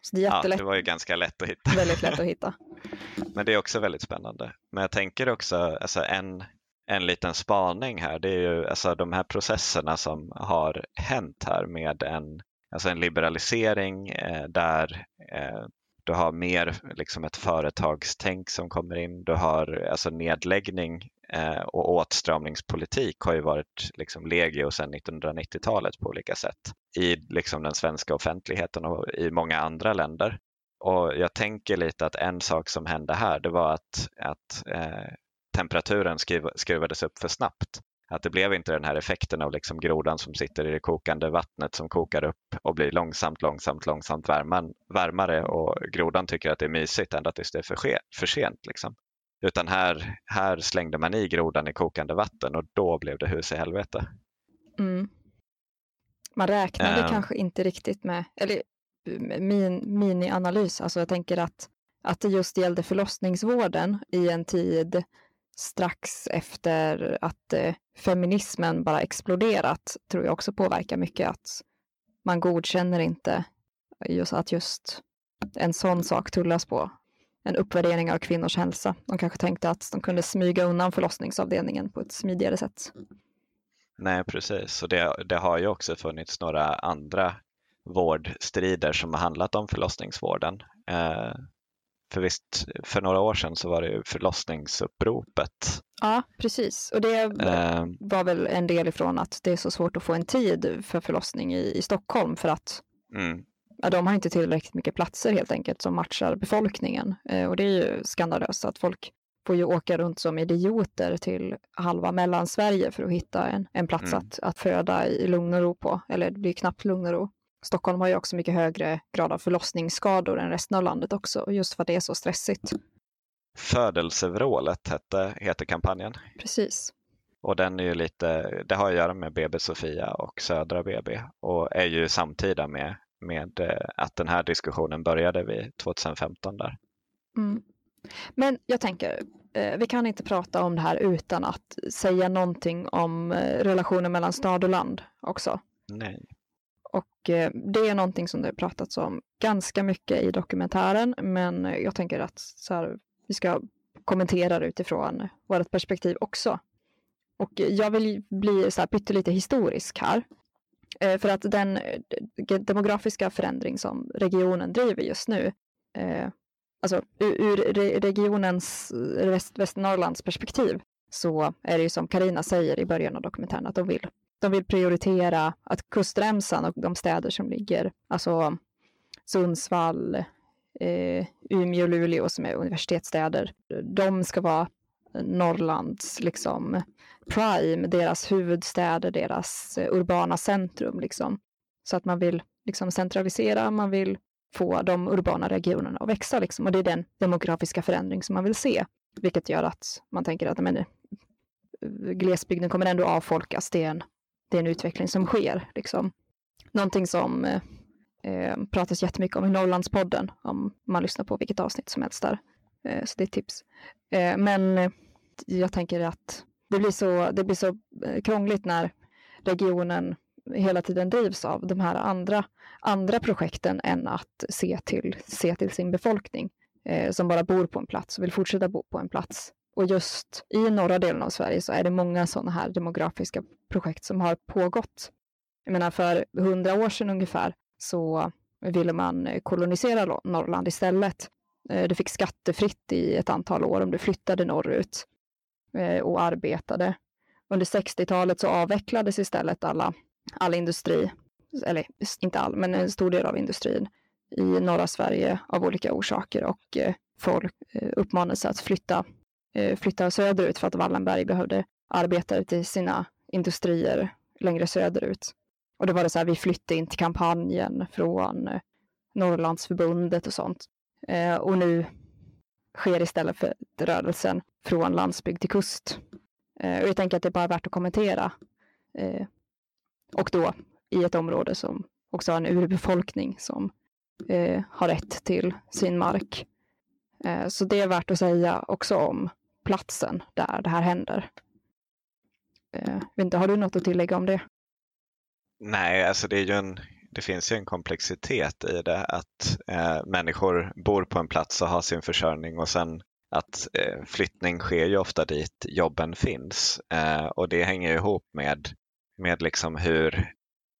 Så det, är jättelätt. Ja, det var ju ganska lätt att hitta. Väldigt lätt att *laughs* hitta. Men det är också väldigt spännande. Men jag tänker också, alltså en, en liten spaning här, det är ju alltså de här processerna som har hänt här med en, alltså en liberalisering eh, där eh, du har mer liksom ett företagstänk som kommer in. Du har alltså nedläggning eh, och åtstramningspolitik har ju varit liksom legio sedan 1990-talet på olika sätt i liksom den svenska offentligheten och i många andra länder. Och jag tänker lite att en sak som hände här det var att, att eh, temperaturen skruv, skruvades upp för snabbt. Att det blev inte den här effekten av liksom grodan som sitter i det kokande vattnet som kokar upp och blir långsamt, långsamt, långsamt värman, varmare och grodan tycker att det är mysigt ända tills det är för, för sent. Liksom. Utan här, här slängde man i grodan i kokande vatten och då blev det hus i helvete. Mm. Man räknade um, kanske inte riktigt med, eller min, mini-analys. Alltså jag tänker att, att det just gällde förlossningsvården i en tid strax efter att eh, feminismen bara exploderat tror jag också påverkar mycket att man godkänner inte eh, just att just en sån sak tullas på. En uppvärdering av kvinnors hälsa. De kanske tänkte att de kunde smyga undan förlossningsavdelningen på ett smidigare sätt. Nej, precis. Och det, det har ju också funnits några andra vårdstrider som har handlat om förlossningsvården. Eh, för visst, för några år sedan så var det ju förlossningsuppropet. Ja, precis. Och det eh. var väl en del ifrån att det är så svårt att få en tid för förlossning i, i Stockholm för att mm. ja, de har inte tillräckligt mycket platser helt enkelt som matchar befolkningen. Eh, och det är ju skandalöst att folk får ju åka runt som idioter till halva Mellansverige för att hitta en, en plats mm. att, att föda i lugn och ro på. Eller det blir knappt lugn och ro. Stockholm har ju också mycket högre grad av förlossningsskador än resten av landet också, just för att det är så stressigt. Födelsevrålet hette, heter kampanjen. Precis. Och den är ju lite, det har att göra med BB Sofia och Södra BB och är ju samtida med, med eh, att den här diskussionen började vid 2015 där. Mm. Men jag tänker, eh, vi kan inte prata om det här utan att säga någonting om eh, relationen mellan stad och land också. Nej. Och eh, det är någonting som det har pratats om ganska mycket i dokumentären, men jag tänker att så här, vi ska kommentera det utifrån vårt perspektiv också. Och jag vill bli så här pyttelite historisk här. Eh, för att den eh, demografiska förändring som regionen driver just nu, eh, alltså ur regionens, eh, Västernorrlands perspektiv, så är det ju som Karina säger i början av dokumentären, att de vill de vill prioritera att kustremsan och de städer som ligger, alltså Sundsvall, eh, Umeå och Luleå som är universitetsstäder, de ska vara Norrlands liksom prime, deras huvudstäder, deras eh, urbana centrum liksom. Så att man vill liksom centralisera, man vill få de urbana regionerna att växa liksom. Och det är den demografiska förändring som man vill se, vilket gör att man tänker att men, eh, glesbygden kommer ändå avfolkas. Det är en det är en utveckling som sker. Liksom. Någonting som eh, eh, pratas jättemycket om i Norrlandspodden, om man lyssnar på vilket avsnitt som helst där. Eh, så det är ett tips. Eh, men eh, jag tänker att det blir så, det blir så eh, krångligt när regionen hela tiden drivs av de här andra, andra projekten än att se till, se till sin befolkning som bara bor på en plats och vill fortsätta bo på en plats. Och just i norra delen av Sverige så är det många sådana här demografiska projekt som har pågått. Jag menar för hundra år sedan ungefär så ville man kolonisera Norrland istället. Eh, du fick skattefritt i ett antal år om du flyttade norrut eh, och arbetade. Under 60-talet så avvecklades istället alla, all industri, eller inte all, men en stor del av industrin i norra Sverige av olika orsaker och eh, folk uppmanades att flytta Eh, flyttade söderut för att Wallenberg behövde arbetare till sina industrier längre söderut. Och då var det så här, vi flyttade in till kampanjen från eh, Norrlandsförbundet och sånt. Eh, och nu sker istället för rörelsen från landsbygd till kust. och jag tänker att det är bara värt att kommentera. och då i ett område som också har en urbefolkning som har rätt till sin mark. så det är värt att säga också om platsen där det här händer. Eh, inte, har du något att tillägga om det? Nej, alltså det, är ju en, det finns ju en komplexitet i det att eh, människor bor på en plats och har sin försörjning och sen att eh, flyttning sker ju ofta dit jobben finns eh, och det hänger ihop med, med liksom hur,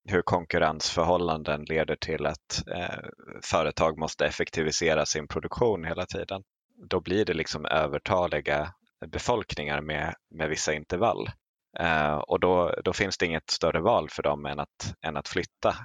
hur konkurrensförhållanden leder till att eh, företag måste effektivisera sin produktion hela tiden. Då blir det liksom övertaliga befolkningar med, med vissa intervall. Eh, och då, då finns det inget större val för dem än att, än att flytta.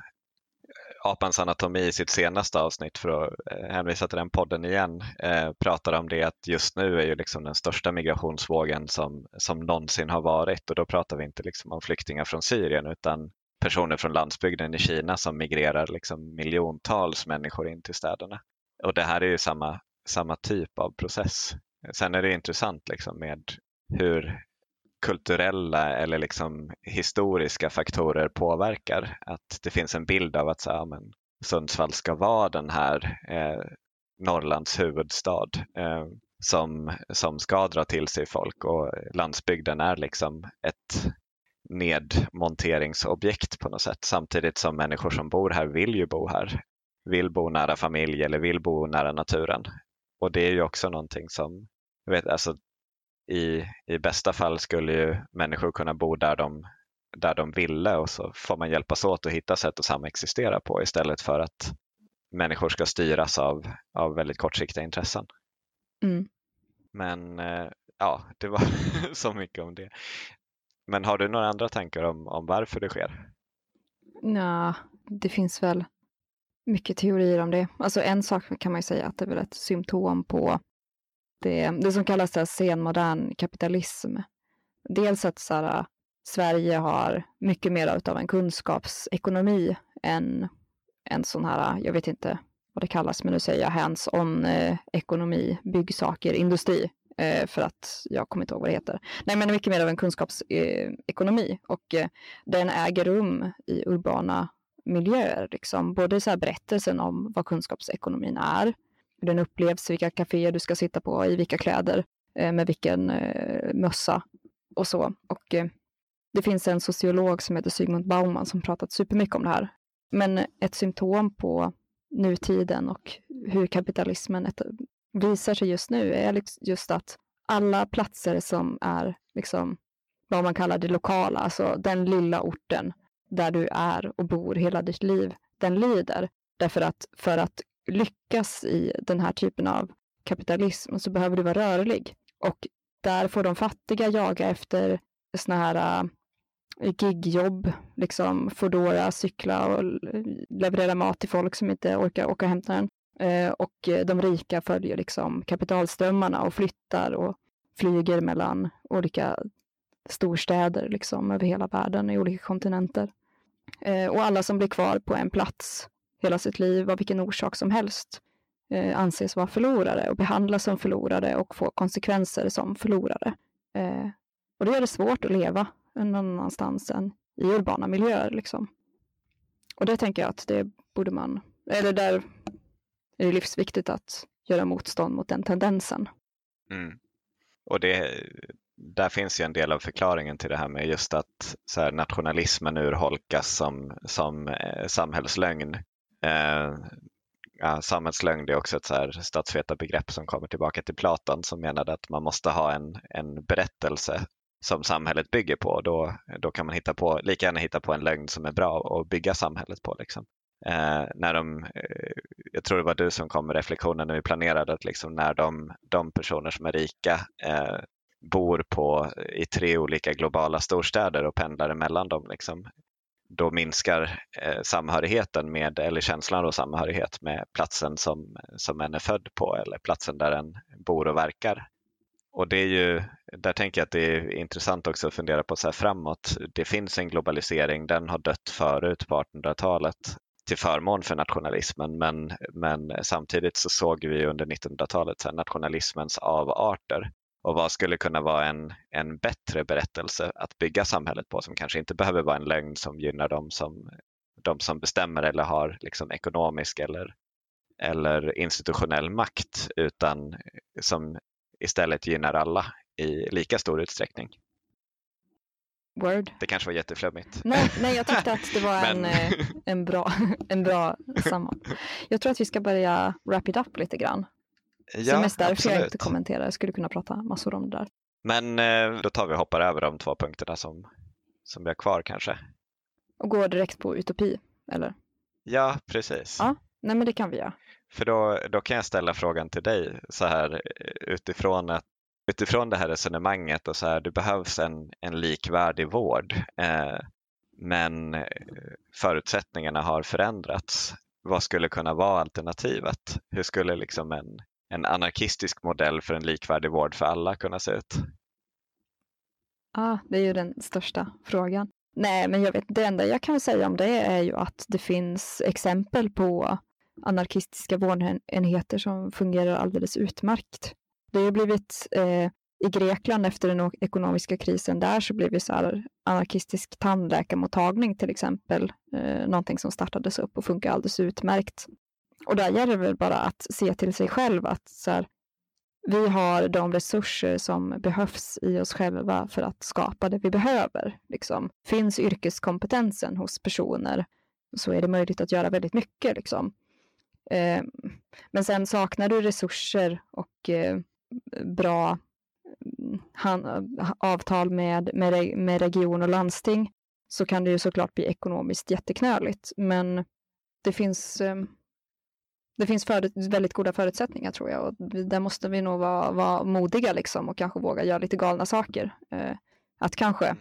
Apans anatomi i sitt senaste avsnitt, för att eh, hänvisa till den podden igen, eh, pratar om det att just nu är ju liksom den största migrationsvågen som, som någonsin har varit och då pratar vi inte liksom om flyktingar från Syrien utan personer från landsbygden i Kina som migrerar liksom miljontals människor in till städerna. Och det här är ju samma, samma typ av process. Sen är det intressant liksom med hur kulturella eller liksom historiska faktorer påverkar. Att det finns en bild av att så, ja, men, Sundsvall ska vara den här eh, Norrlands huvudstad eh, som, som ska dra till sig folk och landsbygden är liksom ett nedmonteringsobjekt på något sätt samtidigt som människor som bor här vill ju bo här, vill bo nära familj eller vill bo nära naturen. Och det är ju också någonting som, jag vet, alltså, i, i bästa fall skulle ju människor kunna bo där de, där de ville och så får man hjälpas åt att hitta sätt att samexistera på istället för att människor ska styras av, av väldigt kortsiktiga intressen. Mm. Men eh, ja, det var *laughs* så mycket om det. Men har du några andra tankar om, om varför det sker? Ja, det finns väl mycket teorier om det. Alltså en sak kan man ju säga att det är väl ett symptom på det, det som kallas så senmodern kapitalism. Dels att så här, Sverige har mycket mer av en kunskapsekonomi än en sån här, jag vet inte vad det kallas, men nu säger jag hands-on eh, ekonomi, byggsaker, industri, eh, för att jag kommer inte ihåg vad det heter. Nej, men mycket mer av en kunskapsekonomi eh, och eh, den äger rum i urbana miljöer, liksom. både så här berättelsen om vad kunskapsekonomin är, hur den upplevs, vilka kaféer du ska sitta på, i vilka kläder, eh, med vilken eh, mössa och så. Och eh, det finns en sociolog som heter Sigmund Bauman som pratat supermycket om det här. Men ett symptom på nutiden och hur kapitalismen visar sig just nu är liksom just att alla platser som är liksom vad man kallar det lokala, alltså den lilla orten där du är och bor hela ditt liv, den lider. Därför att för att lyckas i den här typen av kapitalism så behöver du vara rörlig. Och där får de fattiga jaga efter såna här äh, gigjobb, liksom Foodora, cykla och leverera mat till folk som inte orkar åka och hämta den. Eh, och de rika följer liksom kapitalströmmarna och flyttar och flyger mellan olika storstäder liksom över hela världen i olika kontinenter. Eh, och alla som blir kvar på en plats hela sitt liv av vilken orsak som helst eh, anses vara förlorare och behandlas som förlorare och får konsekvenser som förlorare. Eh, och då är det svårt att leva någon annanstans än i urbana miljöer. Liksom. Och det tänker jag att det borde man, eller där är det livsviktigt att göra motstånd mot den tendensen. Mm. Och det, där finns ju en del av förklaringen till det här med just att så här, nationalismen urholkas som, som eh, samhällslögn. Eh, ja, samhällslögn är också ett så här statsvetarbegrepp som kommer tillbaka till Platon som menade att man måste ha en, en berättelse som samhället bygger på. Då, då kan man hitta på, lika gärna hitta på en lögn som är bra att bygga samhället på. Liksom. Eh, när de, eh, jag tror det var du som kom med reflektionen när vi planerade att liksom när de, de personer som är rika eh, bor på, i tre olika globala storstäder och pendlar emellan dem, liksom, då minskar eh, samhörigheten med, eller känslan av samhörighet med platsen som, som en är född på eller platsen där en bor och verkar. Och det är ju, där tänker jag att det är intressant också att fundera på så här framåt. Det finns en globalisering, den har dött förut på 1800-talet till förmån för nationalismen men, men samtidigt så såg vi under 1900-talet nationalismens avarter och vad skulle kunna vara en, en bättre berättelse att bygga samhället på som kanske inte behöver vara en lögn som gynnar dem som, de som bestämmer eller har liksom ekonomisk eller, eller institutionell makt utan som istället gynnar alla i lika stor utsträckning. Word. Det kanske var jätteflummigt. Nej, nej jag tyckte att det var *laughs* Men... en, eh, en bra, en bra *laughs* samman. Jag tror att vi ska börja wrap it up lite grann. Ja, Så mest därför absolut. jag inte kommenterar. Jag skulle kunna prata massor om det där. Men eh, då tar vi och hoppar över de två punkterna som, som vi har kvar kanske. Och går direkt på utopi, eller? Ja, precis. Ja, nej men det kan vi göra. För då, då kan jag ställa frågan till dig så här utifrån, att, utifrån det här resonemanget och så här, det behövs en, en likvärdig vård eh, men förutsättningarna har förändrats. Vad skulle kunna vara alternativet? Hur skulle liksom en, en anarkistisk modell för en likvärdig vård för alla kunna se ut? Ja, det är ju den största frågan. Nej, men jag vet, det enda jag kan säga om det är ju att det finns exempel på anarkistiska vårdenheter som fungerar alldeles utmärkt. Det har blivit eh, i Grekland efter den ekonomiska krisen där så blev ju så här anarkistisk tandläkarmottagning till exempel, eh, någonting som startades upp och funkar alldeles utmärkt. Och där gäller det väl bara att se till sig själv att så här, vi har de resurser som behövs i oss själva för att skapa det vi behöver. Liksom. Finns yrkeskompetensen hos personer så är det möjligt att göra väldigt mycket. Liksom. Eh, men sen saknar du resurser och eh, bra han, avtal med, med, med region och landsting så kan det ju såklart bli ekonomiskt jätteknöligt. Men det finns, eh, det finns för, väldigt goda förutsättningar tror jag och där måste vi nog vara, vara modiga liksom och kanske våga göra lite galna saker. Eh, att kanske mm.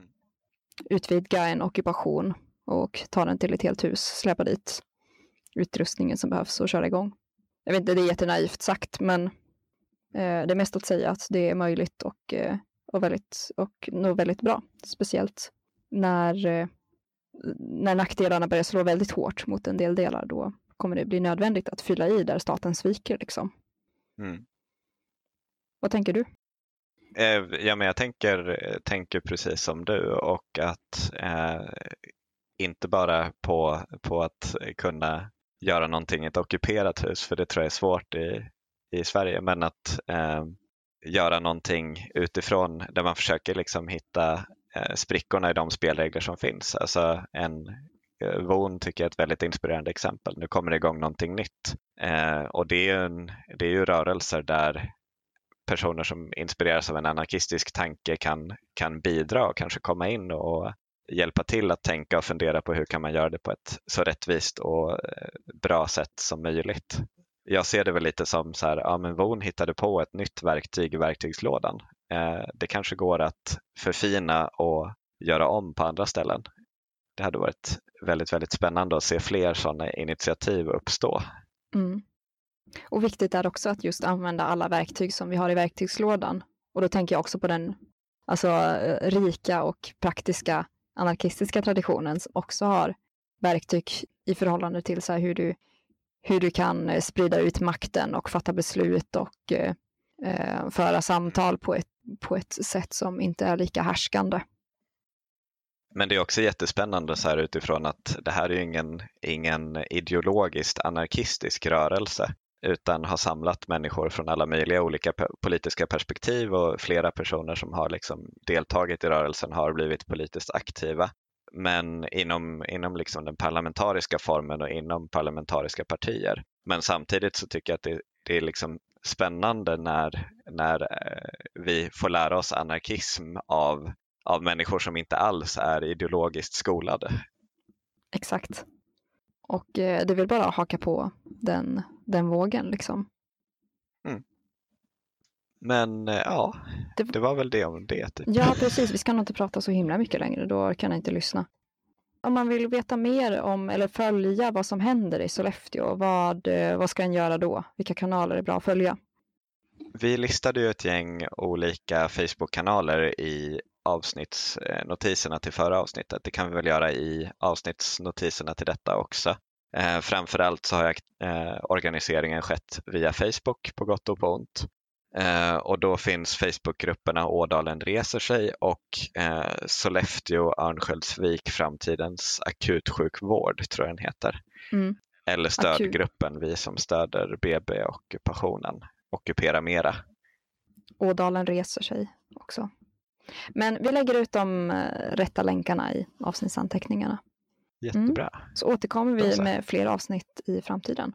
utvidga en ockupation och ta den till ett helt hus, släppa dit utrustningen som behövs och köra igång. Jag vet inte, det är jättenaivt sagt, men Eh, det är mest att säga att det är möjligt och, eh, och, väldigt, och nog väldigt bra. Speciellt när, eh, när nackdelarna börjar slå väldigt hårt mot en del delar. Då kommer det bli nödvändigt att fylla i där staten sviker. Liksom. Mm. Vad tänker du? Ja, men jag tänker, tänker precis som du och att eh, inte bara på, på att kunna göra någonting i ett ockuperat hus, för det tror jag är svårt i, i Sverige, men att eh, göra någonting utifrån där man försöker liksom hitta eh, sprickorna i de spelregler som finns. Alltså en eh, Eh, VON tycker jag är ett väldigt inspirerande exempel. Nu kommer det igång någonting nytt eh, och det är, en, det är ju rörelser där personer som inspireras av en anarkistisk tanke kan, kan bidra och kanske komma in och hjälpa till att tänka och fundera på hur kan man göra det på ett så rättvist och eh, bra sätt som möjligt jag ser det väl lite som så här, ja men Von hittade på ett nytt verktyg i verktygslådan. Eh, det kanske går att förfina och göra om på andra ställen. Det hade varit väldigt, väldigt spännande att se fler sådana initiativ uppstå. Mm. Och viktigt är också att just använda alla verktyg som vi har i verktygslådan. Och då tänker jag också på den alltså, eh, rika och praktiska anarkistiska traditionen som också har verktyg i förhållande till så hur du hur du kan eh, sprida ut makten och fatta beslut och eh, eh, föra samtal på ett, på ett sätt som inte är lika härskande. Men det är också jättespännande så här utifrån att det här är ingen, ingen ideologiskt anarkistisk rörelse utan har samlat människor från alla möjliga olika politiska perspektiv och flera personer som har liksom deltagit i rörelsen har blivit politiskt aktiva men inom, inom liksom den parlamentariska formen och inom parlamentariska partier. Men samtidigt så tycker jag att det, det är liksom spännande när, när eh, vi får lära oss anarkism av, av människor som inte alls är ideologiskt skolade. Exakt. Och eh, det vill bara haka på den, den vågen liksom. Mm. Men eh, ja, det, det, var väl det om det. Typ. Ja, precis. Vi ska nog inte prata så himla mycket längre. Då kan jag inte lyssna. Om man vill veta mer om eller följa vad som händer i Sollefteå, vad, eh, vad ska en göra då? Vilka kanaler är bra att följa? Vi listade ju ett gäng olika Facebook-kanaler i avsnittsnotiserna till förra avsnittet. Det kan vi väl göra i avsnittsnotiserna till detta också. Eh, framförallt så har jag, eh, organiseringen skett via Facebook på gott och på ont. Eh, och då finns Facebookgrupperna Ådalen reser sig och eh, Sollefteå Örnsköldsvik framtidens akutsjukvård tror jag den heter. Mm. Eller stödgruppen Vi som stöder BB och ockupationen Ockupera Mera. Ådalen reser sig också. Men vi lägger ut de eh, rätta länkarna i avsnittsanteckningarna. Jättebra. Mm. Så återkommer vi med fler avsnitt i framtiden.